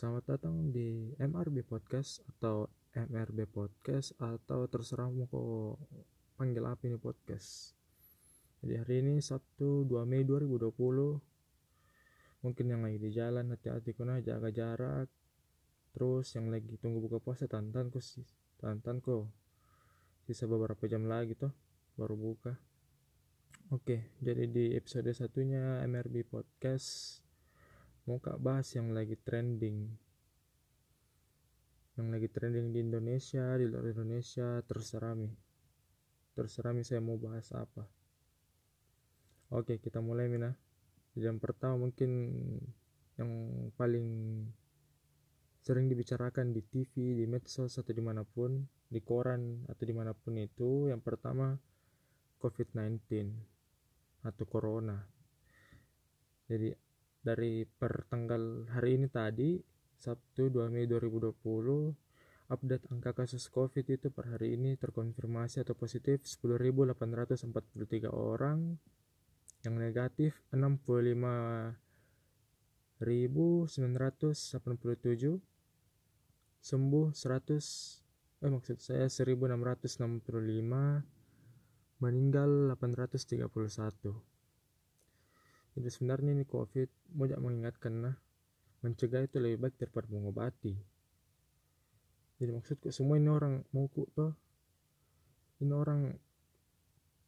Selamat datang di MRB Podcast atau MRB Podcast atau terserah mau kau panggil apa ini podcast. Jadi hari ini Sabtu 2 Mei 2020 mungkin yang lagi di jalan hati-hati kena jaga jarak. Terus yang lagi tunggu buka puasa tantan kok sih? Tantan kok. Sisa beberapa jam lagi tuh baru buka. Oke jadi di episode satunya MRB Podcast mau kak bahas yang lagi trending? Yang lagi trending di Indonesia di luar Indonesia terserah mi. Terserah mi saya mau bahas apa. Oke kita mulai mina yang pertama mungkin yang paling sering dibicarakan di TV, di medsos atau di mana pun, di koran atau di mana pun itu, yang pertama COVID-19 atau Corona. Jadi dari per tanggal hari ini tadi, Sabtu 2 Mei 2020, update angka kasus COVID itu per hari ini terkonfirmasi atau positif 10.843 orang, yang negatif 65.987 sembuh 100 eh maksud saya 1665 meninggal 831 jadi sebenarnya ini covid mau mengingatkan nah mencegah itu lebih baik daripada mengobati jadi maksudku semua ini orang mau ku toh ini orang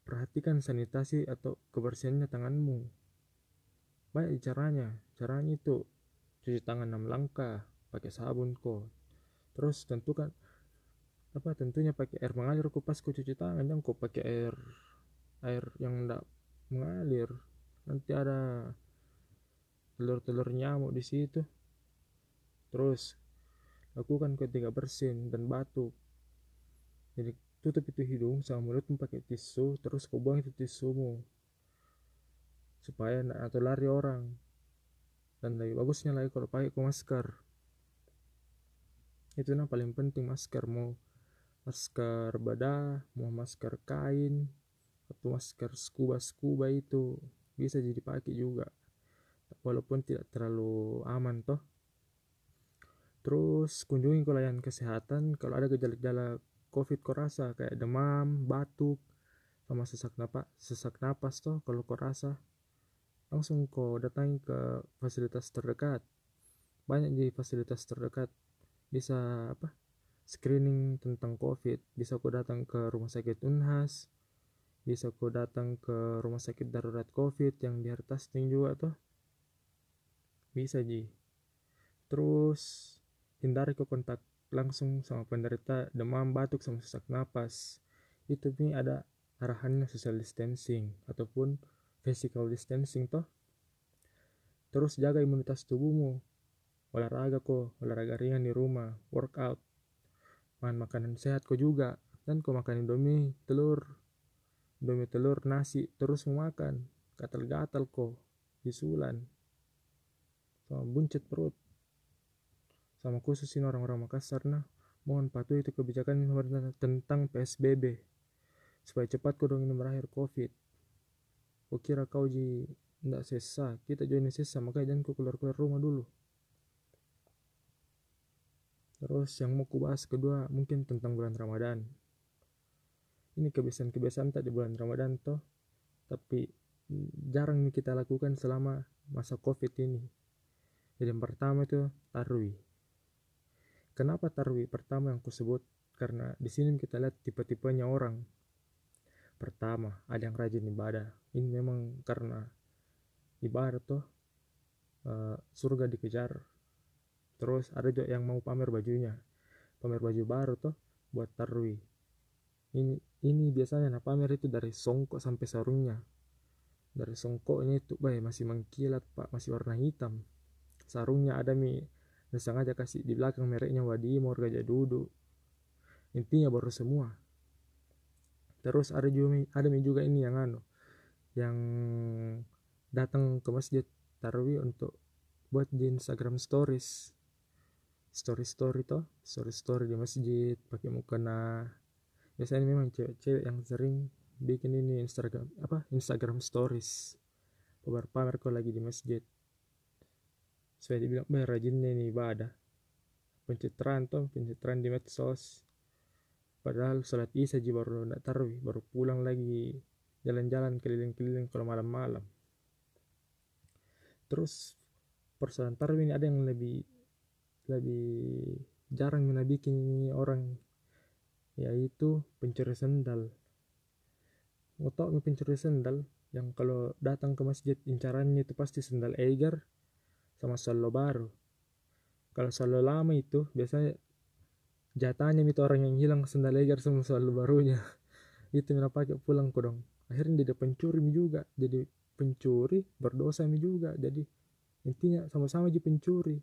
Perhatikan sanitasi atau kebersihannya tanganmu. Banyak caranya. Caranya itu cuci tangan enam langkah, pakai sabun kok. Terus tentukan apa tentunya pakai air mengalir kok pas cuci tangan jangan kau pakai air air yang tidak mengalir nanti ada telur-telur nyamuk di situ. Terus lakukan ketika bersin dan batuk. Jadi tutup itu hidung sama mulutmu pakai tisu terus kau buang itu tisumu. Supaya atau lari orang. Dan lebih bagusnya lagi kalau pakai masker. Itu yang paling penting masker. Mau masker badah mau masker kain atau masker scuba scuba itu bisa jadi pakai juga. Walaupun tidak terlalu aman toh. Terus kunjungi kolayan kesehatan kalau ada gejala-gejala covid kau rasa kayak demam batuk sama sesak napas sesak napas tuh kalau kau rasa. Langsung kau datangi ke fasilitas terdekat. Banyak di fasilitas terdekat. Bisa apa screening tentang covid. Bisa kau datang ke rumah sakit unhas bisa kau datang ke rumah sakit darurat covid yang di atas juga tuh? Bisa ji. Terus hindari ke kontak langsung sama penderita demam batuk sama sesak napas. Itu nih ada arahannya social distancing ataupun physical distancing toh. Terus jaga imunitas tubuhmu. Olahraga kok olahraga ringan di rumah workout. Makan makanan sehat kok juga. Dan kok makan indomie telur indomie telur nasi terus mau makan. Gatal-gatal kok bisulan. Sama buncit perut. Sama khususin orang-orang Makassar nah. Mohon patuhi itu kebijakan tentang PSBB supaya cepat ini berakhir covid. Kau kira kau ji ndak sesa kita join sesa makanya jangan kau keluar-keluar rumah dulu. Terus yang mau kubahas kedua mungkin tentang bulan Ramadan ini kebiasaan-kebiasaan tak di bulan Ramadan toh tapi jarang kita lakukan selama masa covid ini jadi yang pertama itu tarwi Kenapa tarwi pertama yang kusebut? Karena di sini kita lihat tipe-tipenya orang. Pertama, ada yang rajin ibadah. Ini memang karena ibadah tuh uh, surga dikejar. Terus ada juga yang mau pamer bajunya. Pamer baju baru tuh buat tarwi. Ini ini biasanya nah pamer itu dari songkok sampai sarungnya. Dari songkoknya itu, baik masih mengkilat pak, masih warna hitam. Sarungnya ada mi. Sengaja kasih di belakang mereknya Wadimor Gajah Duduk intinya baru semua. Terus ada juga ada juga ini yang anu yang datang ke masjid Tarwi untuk buat di Instagram stories. Story story toh story story di masjid pakai mukena biasanya memang cewek-cewek yang sering bikin ini Instagram apa Instagram stories. Pamer pamer kau lagi di masjid. Supaya dibilang bah rajinnya ini ibadah pencitraan tuh pencitraan di medsos. Padahal sholat isya ji baru nak tarawih baru pulang lagi. Jalan-jalan keliling-keliling kalau malam-malam. Terus persoalan tarawih ini ada yang lebih lebih jarang mina bikin orang yaitu pencuri sendal. Tau pencuri sendal yang kalau datang ke masjid incarannya itu pasti sendal Eiger sama solo baru. Kalau solo lama itu biasanya jatahnya itu orang yang hilang sendal Eiger sama solo barunya. Itu mina pakai pulang kodong akhirnya jadi pencuri juga jadi pencuri berdosa juga. Jadi intinya sama-sama jadi pencuri.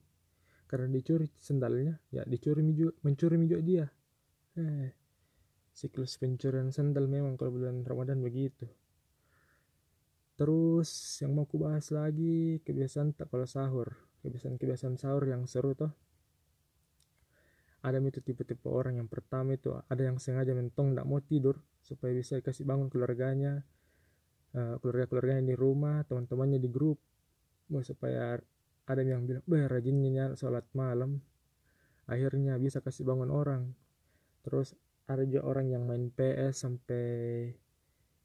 Karena dicuri sendalnya ya dicuri mencuri juga dia. Eh siklus pencurian sendal memang kalau bulan Ramadan begitu. Terus yang mau kubahas lagi kebiasaan tak kalau sahur. Kebiasaan-kebiasaan sahur yang seru toh. Ada itu tipe-tipe orang yang pertama itu ada yang sengaja mentong tidak mau tidur supaya bisa kasih bangun keluarganya uh, keluarga-keluarganya di rumah teman-temannya di grup. Mau supaya ada yang bilang bah rajinnya sholat malam. Akhirnya bisa kasih bangun orang. Terus ada juga orang yang main PS sampai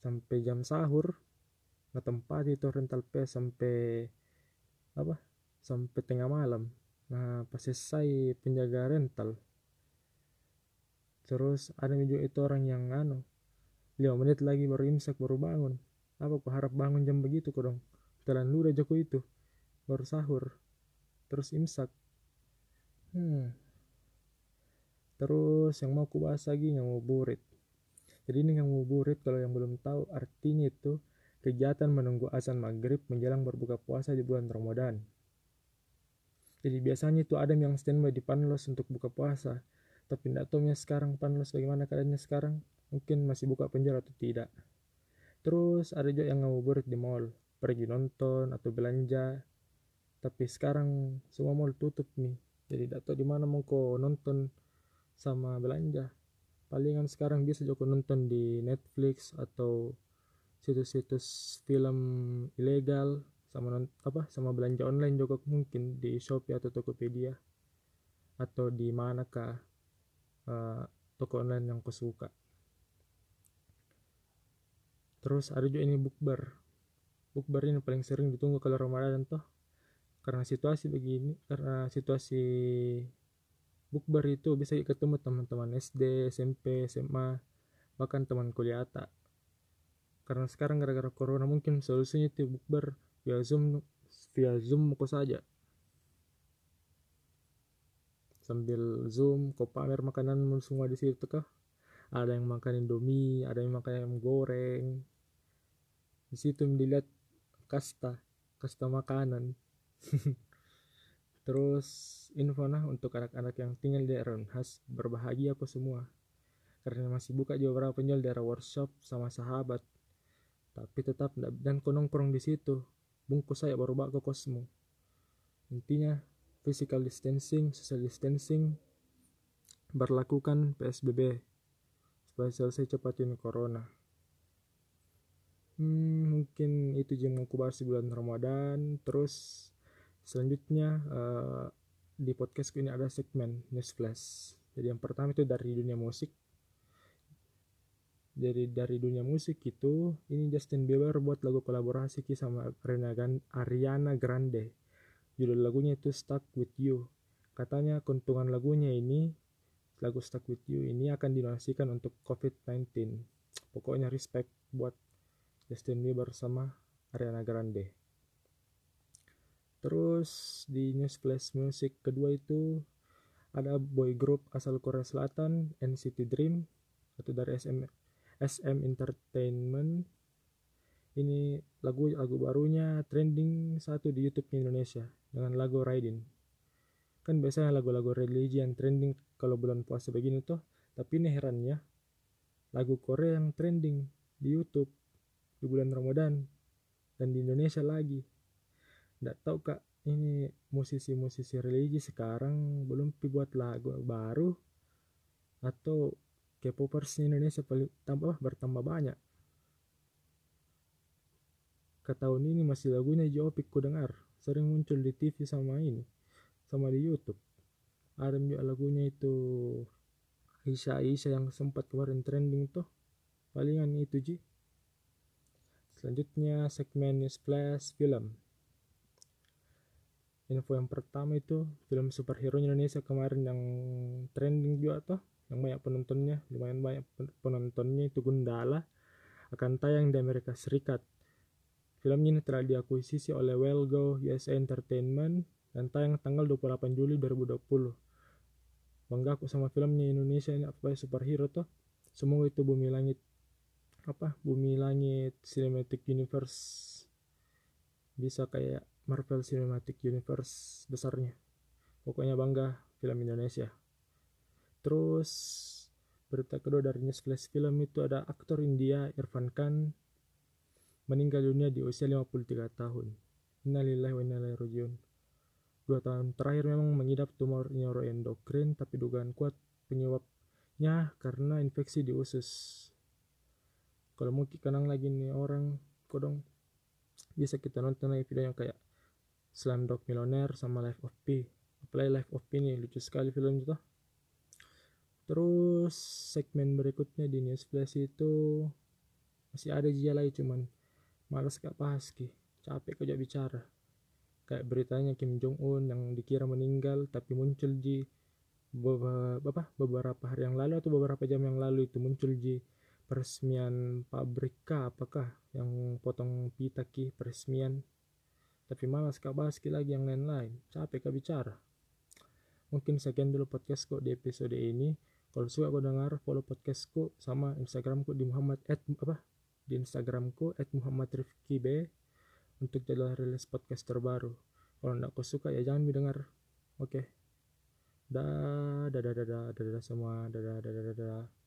sampai jam sahur tempat itu rental PS sampai apa sampai tengah malam. Nah pas selesai penjaga rental terus ada juga itu orang yang anu lima menit lagi baru imsak baru bangun. Apa aku harap bangun jam begitu kok dong? Telan lu joko itu baru sahur terus imsak. Hmm. Terus yang mau aku bahas lagi ngabuburit jadi ini ngabuburit kalau yang belum tahu artinya itu kegiatan menunggu azan maghrib menjelang berbuka puasa di bulan Ramadan. Jadi biasanya itu ada yang standby di Panlos untuk buka puasa. Tapi tidak tahu sekarang Panlos bagaimana keadaannya sekarang. Mungkin masih buka penjara atau tidak. Terus ada juga yang ngabuburit di mall. Pergi nonton atau belanja. Tapi sekarang semua mall tutup nih. Jadi tidak tahu di mana mau kau nonton sama belanja. Palingan sekarang bisa juga nonton di Netflix atau situs-situs film ilegal sama apa sama belanja online juga mungkin di Shopee atau Tokopedia atau di manakah uh, toko online yang kau suka. Terus ada juga ini bukber bukber ini paling sering ditunggu kalau Ramadan toh. Karena situasi begini karena situasi bukber itu bisa ketemu teman-teman SD SMP SMA bahkan teman kuliah tak karena sekarang gara-gara corona mungkin solusinya itu bukber via zoom via zoom kok saja. Sambil zoom kok pamer makanan semua di situ kah? Ada yang makan indomie ada yang makan ayam goreng. Di situ dilihat kasta kasta makanan terus info nah untuk anak-anak yang tinggal di daerah khas berbahagia kok semua? Karena masih buka juga beberapa penjual daerah workshop sama sahabat. Tapi tetap dan kau nongkrong di situ. Bungkus saya baru bawa ke kosmo intinya physical distancing social distancing berlakukan PSBB supaya selesai cepat ini corona. Hmm, mungkin itu yang mau bahas di bulan Ramadan. Terus selanjutnya uh, di podcastku ini ada segmen news flash. Jadi yang pertama itu dari dunia musik. Dari dari dunia musik itu ini Justin Bieber buat lagu kolaborasi sama Ariana Grande. Judul lagunya itu Stuck With You. Katanya keuntungan lagunya ini lagu Stuck With You ini akan dinonasikan untuk COVID-19 pokoknya respect buat Justin Bieber sama Ariana Grande terus di news flash music kedua itu ada boy group asal Korea Selatan NCT Dream atau dari SM SM Entertainment. Ini lagu lagu barunya trending satu di YouTube Indonesia dengan lagu Riding kan biasanya lagu-lagu religi yang trending kalau bulan puasa begini tuh tapi ini herannya lagu Korea yang trending di YouTube di bulan Ramadan dan di Indonesia lagi nggak tahu kak. Ini musisi-musisi religi sekarang belum buat lagu baru atau K-popers Indonesia tambah bertambah banyak. Ke tahun ini masih lagunya Jopik ku dengar, sering muncul di TV sama ini, sama di YouTube. ada juga lagunya itu Aisyah Aisyah yang sempat kemarin trending tuh. Palingan itu ji. Selanjutnya segmen news flash film info yang pertama itu film superhero Indonesia kemarin yang trending juga tuh yang banyak penontonnya lumayan banyak penontonnya itu Gundala akan tayang di Amerika Serikat. Film ini telah diakuisisi oleh Wellgo USA Entertainment dan tayang tanggal 28 Juli 2020 bangga aku sama filmnya Indonesia ini apa superhero tuh semoga itu bumi langit apa bumi langit cinematic universe bisa kayak Marvel Cinematic Universe besarnya. Pokoknya bangga film Indonesia. Terus berita kedua dari News Flash Film itu ada aktor India Irfan Khan meninggal dunia di usia 53 tahun. Innalillahi wa inna ilaihi rajiun. Dua tahun terakhir memang mengidap tumor neuroendokrin tapi dugaan kuat penyebabnya karena infeksi di usus. Kalau mau kenang lagi nih orang kodong bisa kita nonton lagi video yang kayak Slumdog Millionaire sama Life of P. Apalagi Life of P nih lucu sekali film itu terus segmen berikutnya di News Flash itu masih ada aja lagi cuman malas gak bahas ki. Capek kok bicara. Kayak beritanya Kim Jong Un yang dikira meninggal tapi muncul di beberapa, beberapa hari yang lalu atau beberapa jam yang lalu itu muncul di peresmian pabrik kah apakah yang potong pita ki peresmian? Tapi malas kak bahas lagi yang lain-lain. Capek kak bicara. Mungkin sekian dulu podcastku di episode ini. Kalau suka kau dengar follow podcastku sama instagramku di Muhammad at apa? Di instagramku at Muhammad Rifki B untuk jadwal rilis podcast terbaru. Kalau tidak kau suka ya jangan didengar. Oke. Okay. dah dadah dadah dadah semua. Dadah dadah dadah